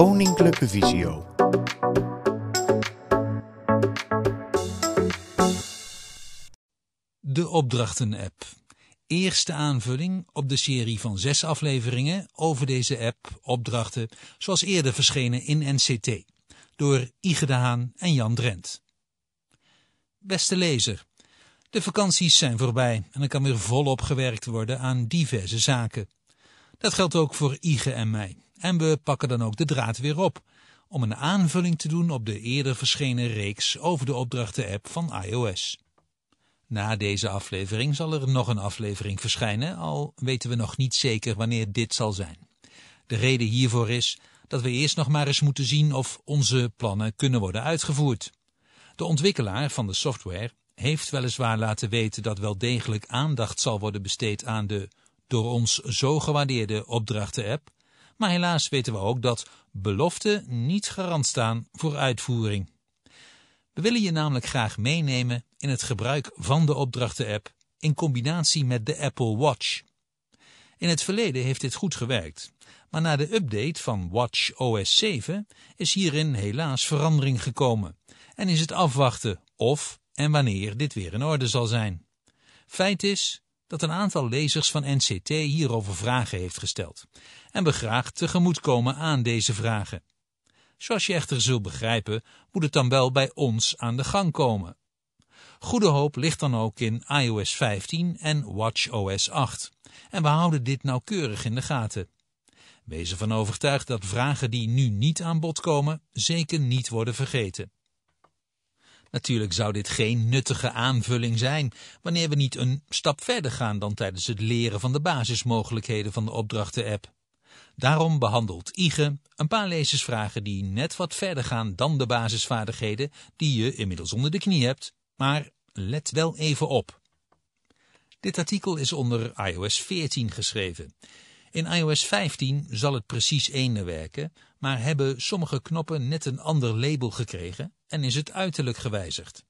Koninklijke Visio. De Opdrachten-app. Eerste aanvulling op de serie van zes afleveringen over deze app Opdrachten, zoals eerder verschenen in NCT, door Ige de Haan en Jan Drent. Beste lezer, de vakanties zijn voorbij en er kan weer volop gewerkt worden aan diverse zaken. Dat geldt ook voor Ige en mij. En we pakken dan ook de draad weer op, om een aanvulling te doen op de eerder verschenen reeks over de opdrachten-app van iOS. Na deze aflevering zal er nog een aflevering verschijnen, al weten we nog niet zeker wanneer dit zal zijn. De reden hiervoor is dat we eerst nog maar eens moeten zien of onze plannen kunnen worden uitgevoerd. De ontwikkelaar van de software heeft weliswaar laten weten dat wel degelijk aandacht zal worden besteed aan de door ons zo gewaardeerde opdrachten-app, maar helaas weten we ook dat beloften niet garant staan voor uitvoering. We willen je namelijk graag meenemen in het gebruik van de opdrachten-app in combinatie met de Apple Watch. In het verleden heeft dit goed gewerkt, maar na de update van Watch OS 7 is hierin helaas verandering gekomen en is het afwachten of en wanneer dit weer in orde zal zijn. Feit is dat een aantal lezers van NCT hierover vragen heeft gesteld en we graag tegemoetkomen aan deze vragen. Zoals je echter zult begrijpen, moet het dan wel bij ons aan de gang komen. Goede hoop ligt dan ook in iOS 15 en WatchOS 8 en we houden dit nauwkeurig in de gaten. Wees ervan overtuigd dat vragen die nu niet aan bod komen, zeker niet worden vergeten. Natuurlijk zou dit geen nuttige aanvulling zijn wanneer we niet een stap verder gaan dan tijdens het leren van de basismogelijkheden van de opdrachten-app. Daarom behandelt IGE een paar lezersvragen die net wat verder gaan dan de basisvaardigheden die je inmiddels onder de knie hebt, maar let wel even op. Dit artikel is onder iOS 14 geschreven. In iOS 15 zal het precies eender werken, maar hebben sommige knoppen net een ander label gekregen en is het uiterlijk gewijzigd.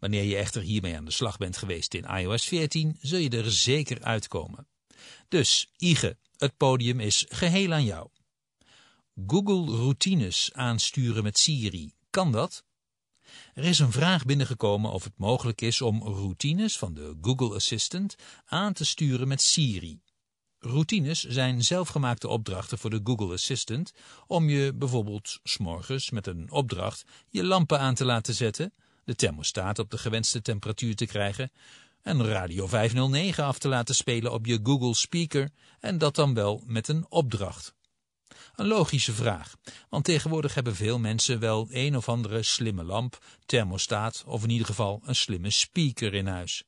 Wanneer je echter hiermee aan de slag bent geweest in iOS 14, zul je er zeker uitkomen. Dus, Ige, het podium is geheel aan jou. Google routines aansturen met Siri, kan dat? Er is een vraag binnengekomen of het mogelijk is om routines van de Google Assistant aan te sturen met Siri. Routines zijn zelfgemaakte opdrachten voor de Google Assistant om je bijvoorbeeld s'morgens met een opdracht je lampen aan te laten zetten, de thermostaat op de gewenste temperatuur te krijgen, en Radio 509 af te laten spelen op je Google Speaker en dat dan wel met een opdracht. Een logische vraag, want tegenwoordig hebben veel mensen wel een of andere slimme lamp, thermostaat of in ieder geval een slimme speaker in huis.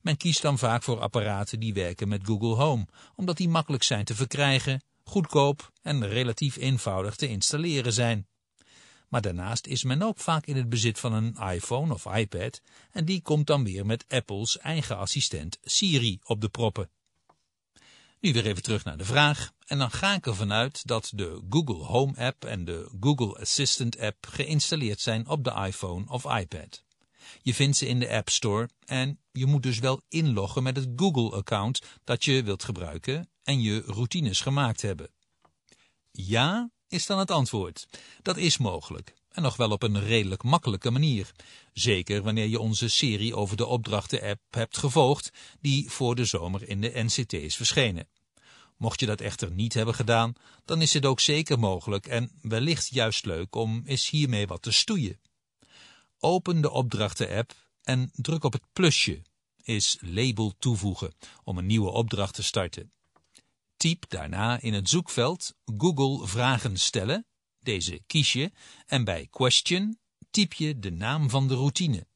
Men kiest dan vaak voor apparaten die werken met Google Home, omdat die makkelijk zijn te verkrijgen, goedkoop en relatief eenvoudig te installeren zijn. Maar daarnaast is men ook vaak in het bezit van een iPhone of iPad en die komt dan weer met Apples eigen assistent Siri op de proppen. Nu weer even terug naar de vraag en dan ga ik ervan uit dat de Google Home app en de Google Assistant app geïnstalleerd zijn op de iPhone of iPad. Je vindt ze in de App Store en je moet dus wel inloggen met het Google-account dat je wilt gebruiken en je routines gemaakt hebben. Ja, is dan het antwoord. Dat is mogelijk. En nog wel op een redelijk makkelijke manier. Zeker wanneer je onze serie over de opdrachten-app hebt gevolgd, die voor de zomer in de NCT is verschenen. Mocht je dat echter niet hebben gedaan, dan is het ook zeker mogelijk en wellicht juist leuk om eens hiermee wat te stoeien. Open de opdrachten-app en druk op het plusje, is label toevoegen, om een nieuwe opdracht te starten. Typ daarna in het zoekveld Google vragen stellen, deze kies je, en bij question typ je de naam van de routine.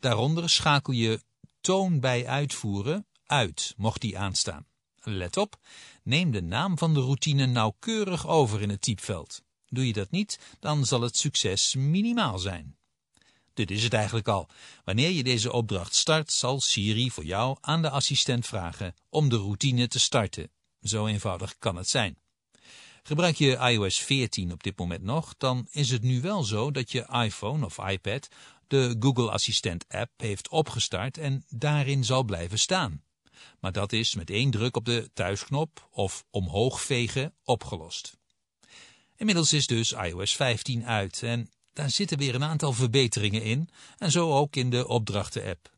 Daaronder schakel je toon bij uitvoeren uit, mocht die aanstaan. Let op, neem de naam van de routine nauwkeurig over in het typveld. Doe je dat niet, dan zal het succes minimaal zijn. Dit is het eigenlijk al. Wanneer je deze opdracht start, zal Siri voor jou aan de assistent vragen om de routine te starten. Zo eenvoudig kan het zijn. Gebruik je iOS 14 op dit moment nog, dan is het nu wel zo dat je iPhone of iPad de Google Assistent app heeft opgestart en daarin zal blijven staan. Maar dat is met één druk op de thuisknop of omhoog vegen opgelost. Inmiddels is dus iOS 15 uit en daar zitten weer een aantal verbeteringen in en zo ook in de opdrachten-app.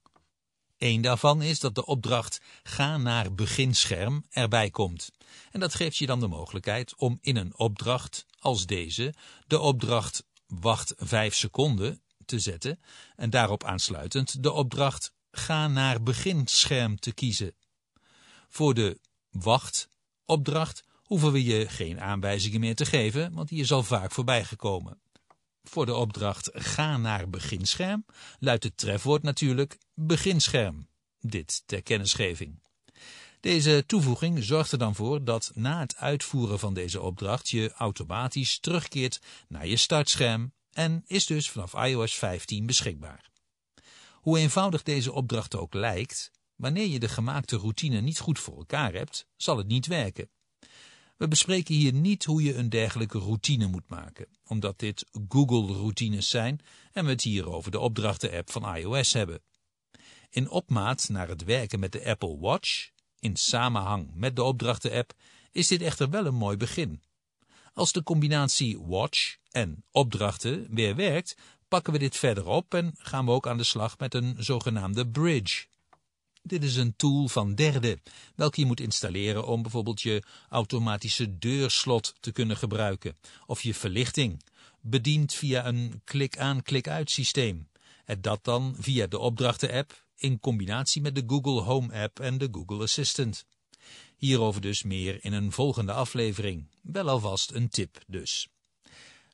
Eén daarvan is dat de opdracht ga naar beginscherm erbij komt. En dat geeft je dan de mogelijkheid om in een opdracht als deze de opdracht wacht 5 seconden te zetten en daarop aansluitend de opdracht ga naar beginscherm te kiezen. Voor de wacht opdracht hoeven we je geen aanwijzingen meer te geven, want die is al vaak voorbijgekomen. Voor de opdracht ga naar beginscherm luidt het trefwoord natuurlijk beginscherm. Dit ter kennisgeving. Deze toevoeging zorgt er dan voor dat na het uitvoeren van deze opdracht je automatisch terugkeert naar je startscherm en is dus vanaf iOS 15 beschikbaar. Hoe eenvoudig deze opdracht ook lijkt, wanneer je de gemaakte routine niet goed voor elkaar hebt, zal het niet werken. We bespreken hier niet hoe je een dergelijke routine moet maken, omdat dit Google-routines zijn en we het hier over de opdrachten-app van iOS hebben. In opmaat naar het werken met de Apple Watch, in samenhang met de opdrachten-app, is dit echter wel een mooi begin. Als de combinatie Watch en opdrachten weer werkt, pakken we dit verder op en gaan we ook aan de slag met een zogenaamde bridge. Dit is een tool van derde, welke je moet installeren om bijvoorbeeld je automatische deurslot te kunnen gebruiken, of je verlichting, bediend via een klik-aan, klik-uit systeem. En dat dan via de opdrachten-app in combinatie met de Google Home-app en de Google Assistant. Hierover dus meer in een volgende aflevering. Wel alvast een tip dus.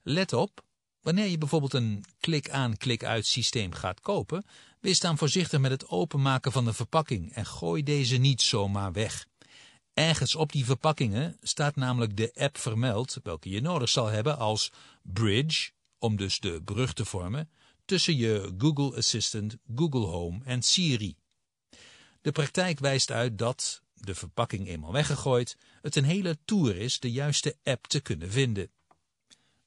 Let op, wanneer je bijvoorbeeld een klik-aan, klik-uit systeem gaat kopen, wees dan voorzichtig met het openmaken van de verpakking en gooi deze niet zomaar weg. Ergens op die verpakkingen staat namelijk de app vermeld, welke je nodig zal hebben als bridge, om dus de brug te vormen, tussen je Google Assistant, Google Home en Siri. De praktijk wijst uit dat, de verpakking eenmaal weggegooid, het een hele tour is de juiste app te kunnen vinden.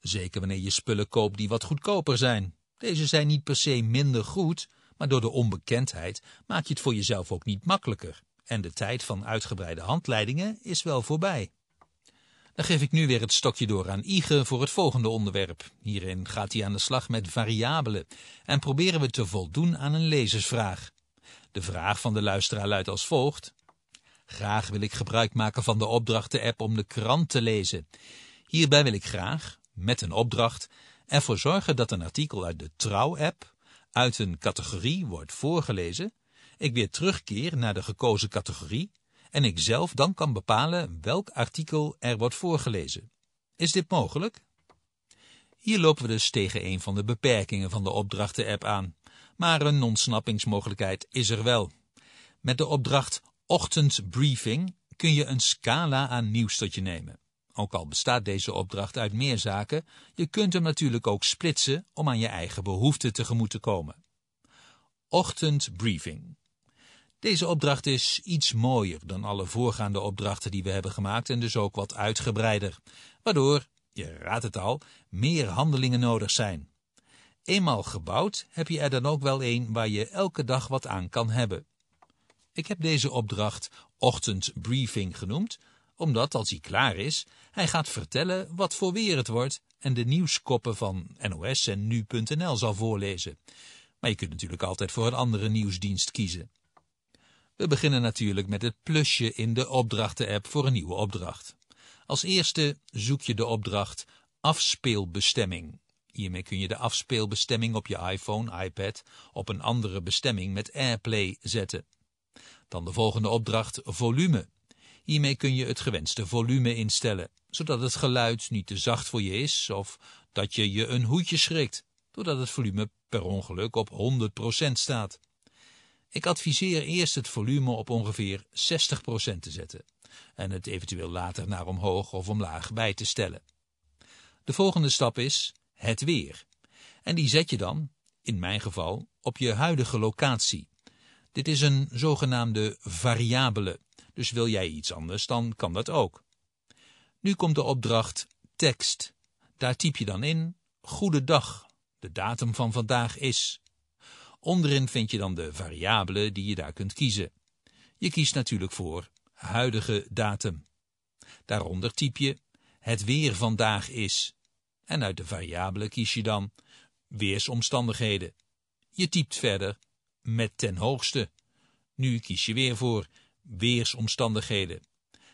Zeker wanneer je spullen koopt die wat goedkoper zijn. Deze zijn niet per se minder goed, maar door de onbekendheid maak je het voor jezelf ook niet makkelijker. En de tijd van uitgebreide handleidingen is wel voorbij. Dan geef ik nu weer het stokje door aan Ige voor het volgende onderwerp. Hierin gaat hij aan de slag met variabelen en proberen we te voldoen aan een lezersvraag. De vraag van de luisteraar luidt als volgt. Graag wil ik gebruik maken van de opdrachten-app om de krant te lezen. Hierbij wil ik graag, met een opdracht, ervoor zorgen dat een artikel uit de Trouw-app uit een categorie wordt voorgelezen, ik weer terugkeer naar de gekozen categorie en ik zelf dan kan bepalen welk artikel er wordt voorgelezen. Is dit mogelijk? Hier lopen we dus tegen een van de beperkingen van de opdrachten-app aan, maar een ontsnappingsmogelijkheid is er wel. Met de opdracht ochtendbriefing kun je een scala aan nieuws tot je nemen. Ook al bestaat deze opdracht uit meer zaken, je kunt hem natuurlijk ook splitsen om aan je eigen behoeften tegemoet te komen. Ochtendbriefing. Deze opdracht is iets mooier dan alle voorgaande opdrachten die we hebben gemaakt en dus ook wat uitgebreider, waardoor, je raadt het al, meer handelingen nodig zijn. Eenmaal gebouwd heb je er dan ook wel een waar je elke dag wat aan kan hebben. Ik heb deze opdracht ochtendbriefing genoemd, omdat als hij klaar is, hij gaat vertellen wat voor weer het wordt en de nieuwskoppen van NOS en Nu.nl zal voorlezen. Maar je kunt natuurlijk altijd voor een andere nieuwsdienst kiezen. We beginnen natuurlijk met het plusje in de opdrachten-app voor een nieuwe opdracht. Als eerste zoek je de opdracht afspeelbestemming. Hiermee kun je de afspeelbestemming op je iPhone, iPad op een andere bestemming met AirPlay zetten. Dan de volgende opdracht volume. Hiermee kun je het gewenste volume instellen, zodat het geluid niet te zacht voor je is of dat je je een hoedje schrikt, doordat het volume per ongeluk op 100% staat. Ik adviseer eerst het volume op ongeveer 60% te zetten en het eventueel later naar omhoog of omlaag bij te stellen. De volgende stap is het weer. En die zet je dan, in mijn geval, op je huidige locatie. Dit is een zogenaamde variabele, dus wil jij iets anders, dan kan dat ook. Nu komt de opdracht tekst. Daar typ je dan in, goedendag, de datum van vandaag is. Onderin vind je dan de variabelen die je daar kunt kiezen. Je kiest natuurlijk voor huidige datum. Daaronder typ je, het weer vandaag is. En uit de variabelen kies je dan weersomstandigheden. Je typt verder met ten hoogste. Nu kies je weer voor weersomstandigheden.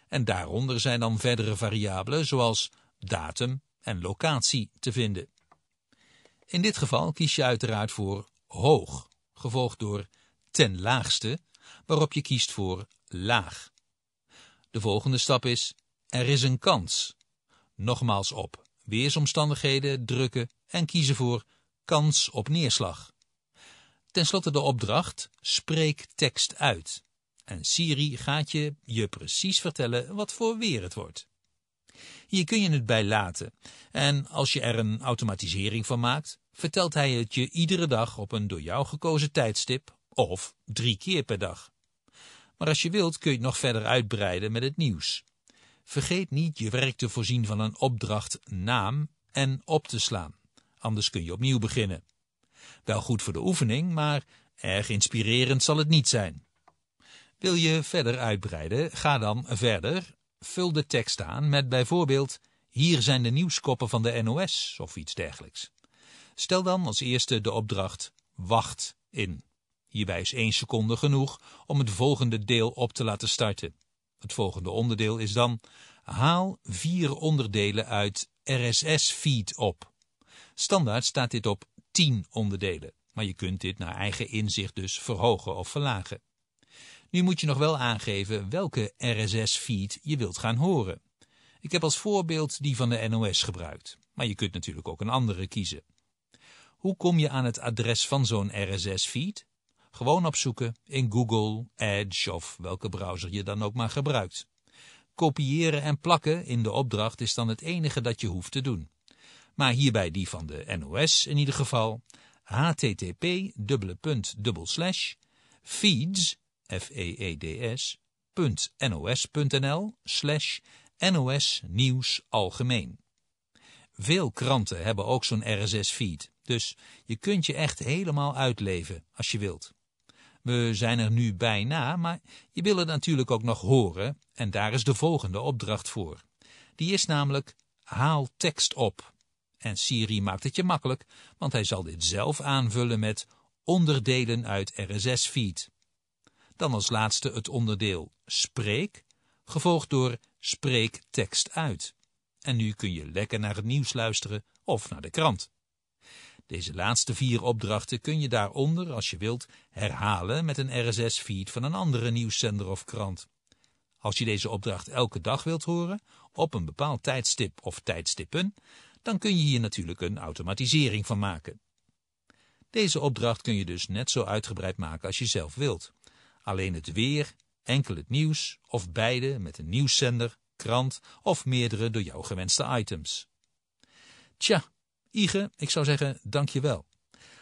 En daaronder zijn dan verdere variabelen zoals datum en locatie te vinden. In dit geval kies je uiteraard voor hoog, gevolgd door ten laagste, waarop je kiest voor laag. De volgende stap is er is een kans. Nogmaals op weersomstandigheden drukken en kiezen voor kans op neerslag. Ten slotte de opdracht spreek tekst uit. En Siri gaat je je precies vertellen wat voor weer het wordt. Hier kun je het bij laten. En als je er een automatisering van maakt, vertelt hij het je iedere dag op een door jou gekozen tijdstip of drie keer per dag. Maar als je wilt kun je het nog verder uitbreiden met het nieuws. Vergeet niet je werk te voorzien van een opdracht naam en op te slaan. Anders kun je opnieuw beginnen. Wel goed voor de oefening, maar erg inspirerend zal het niet zijn. Wil je verder uitbreiden, ga dan verder, vul de tekst aan met bijvoorbeeld hier zijn de nieuwskoppen van de NOS of iets dergelijks. Stel dan als eerste de opdracht wacht in. Hierbij is één seconde genoeg om het volgende deel op te laten starten. Het volgende onderdeel is dan haal vier onderdelen uit RSS-feed op. Standaard staat dit op 10 onderdelen, maar je kunt dit naar eigen inzicht dus verhogen of verlagen. Nu moet je nog wel aangeven welke RSS-feed je wilt gaan horen. Ik heb als voorbeeld die van de NOS gebruikt, maar je kunt natuurlijk ook een andere kiezen. Hoe kom je aan het adres van zo'n RSS-feed? Gewoon opzoeken in Google, Edge of welke browser je dan ook maar gebruikt. Kopiëren en plakken in de opdracht is dan het enige dat je hoeft te doen. Maar hierbij die van de NOS in ieder geval http feeds f-e-e-d-s .nos.nl slash NOS Nieuws Algemeen. Veel kranten hebben ook zo'n RSS-feed, dus je kunt je echt helemaal uitleven als je wilt. We zijn er nu bijna, maar je wil het natuurlijk ook nog horen en daar is de volgende opdracht voor. Die is namelijk haal tekst op. En Siri maakt het je makkelijk, want hij zal dit zelf aanvullen met onderdelen uit RSS-feed. Dan als laatste het onderdeel spreek, gevolgd door spreek tekst uit. En nu kun je lekker naar het nieuws luisteren of naar de krant. Deze laatste vier opdrachten kun je daaronder, als je wilt, herhalen met een RSS-feed van een andere nieuwszender of krant. Als je deze opdracht elke dag wilt horen, op een bepaald tijdstip of tijdstippen, dan kun je hier natuurlijk een automatisering van maken. Deze opdracht kun je dus net zo uitgebreid maken als je zelf wilt. Alleen het weer, enkel het nieuws of beide met een nieuwszender, krant of meerdere door jou gewenste items. Tja, Ige, ik zou zeggen, dank je wel.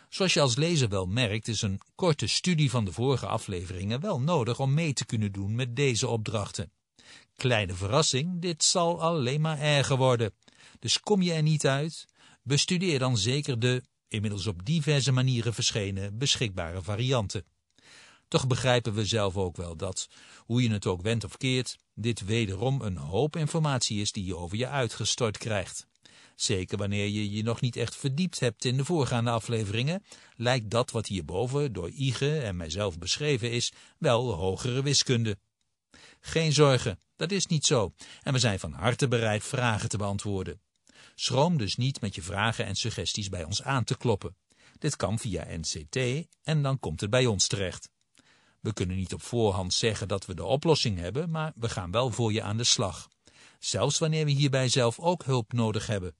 Zoals je als lezer wel merkt, is een korte studie van de vorige afleveringen wel nodig om mee te kunnen doen met deze opdrachten. Kleine verrassing, dit zal alleen maar erger worden. Dus kom je er niet uit, bestudeer dan zeker de, inmiddels op diverse manieren verschenen, beschikbare varianten. Toch begrijpen we zelf ook wel dat, hoe je het ook wendt of keert, dit wederom een hoop informatie is die je over je uitgestort krijgt. Zeker wanneer je je nog niet echt verdiept hebt in de voorgaande afleveringen, lijkt dat wat hierboven door Ige en mijzelf beschreven is, wel hogere wiskunde. Geen zorgen, dat is niet zo, en we zijn van harte bereid vragen te beantwoorden. Schroom dus niet met je vragen en suggesties bij ons aan te kloppen. Dit kan via NCT en dan komt het bij ons terecht. We kunnen niet op voorhand zeggen dat we de oplossing hebben, maar we gaan wel voor je aan de slag. Zelfs wanneer we hierbij zelf ook hulp nodig hebben.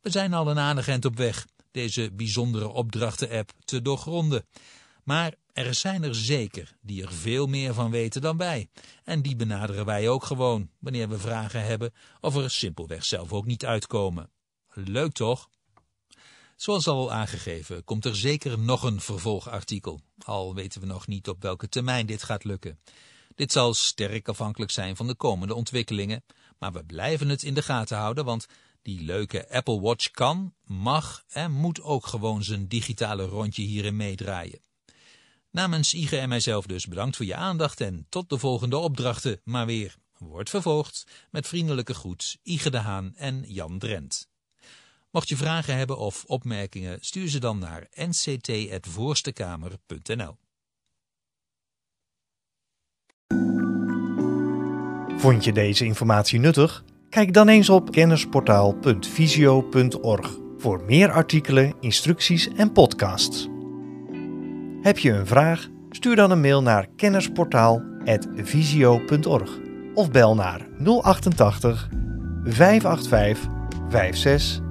We zijn al een aardig op weg deze bijzondere opdrachten-app te doorgronden. Maar er zijn er zeker die er veel meer van weten dan wij. En die benaderen wij ook gewoon, wanneer we vragen hebben of er simpelweg zelf ook niet uitkomen. Leuk toch? Zoals al aangegeven, komt er zeker nog een vervolgartikel, al weten we nog niet op welke termijn dit gaat lukken. Dit zal sterk afhankelijk zijn van de komende ontwikkelingen, maar we blijven het in de gaten houden, want die leuke Apple Watch kan, mag en moet ook gewoon zijn digitale rondje hierin meedraaien. Namens Ige en mijzelf dus bedankt voor je aandacht en tot de volgende opdrachten, maar weer wordt vervolgd met vriendelijke groet Ige de Haan en Jan Drent. Mocht je vragen hebben of opmerkingen, stuur ze dan naar nct.voorstekamer.nl. Vond je deze informatie nuttig? Kijk dan eens op kennisportaal.visio.org voor meer artikelen, instructies en podcasts. Heb je een vraag? Stuur dan een mail naar kennisportaal.visio.org of bel naar 088 585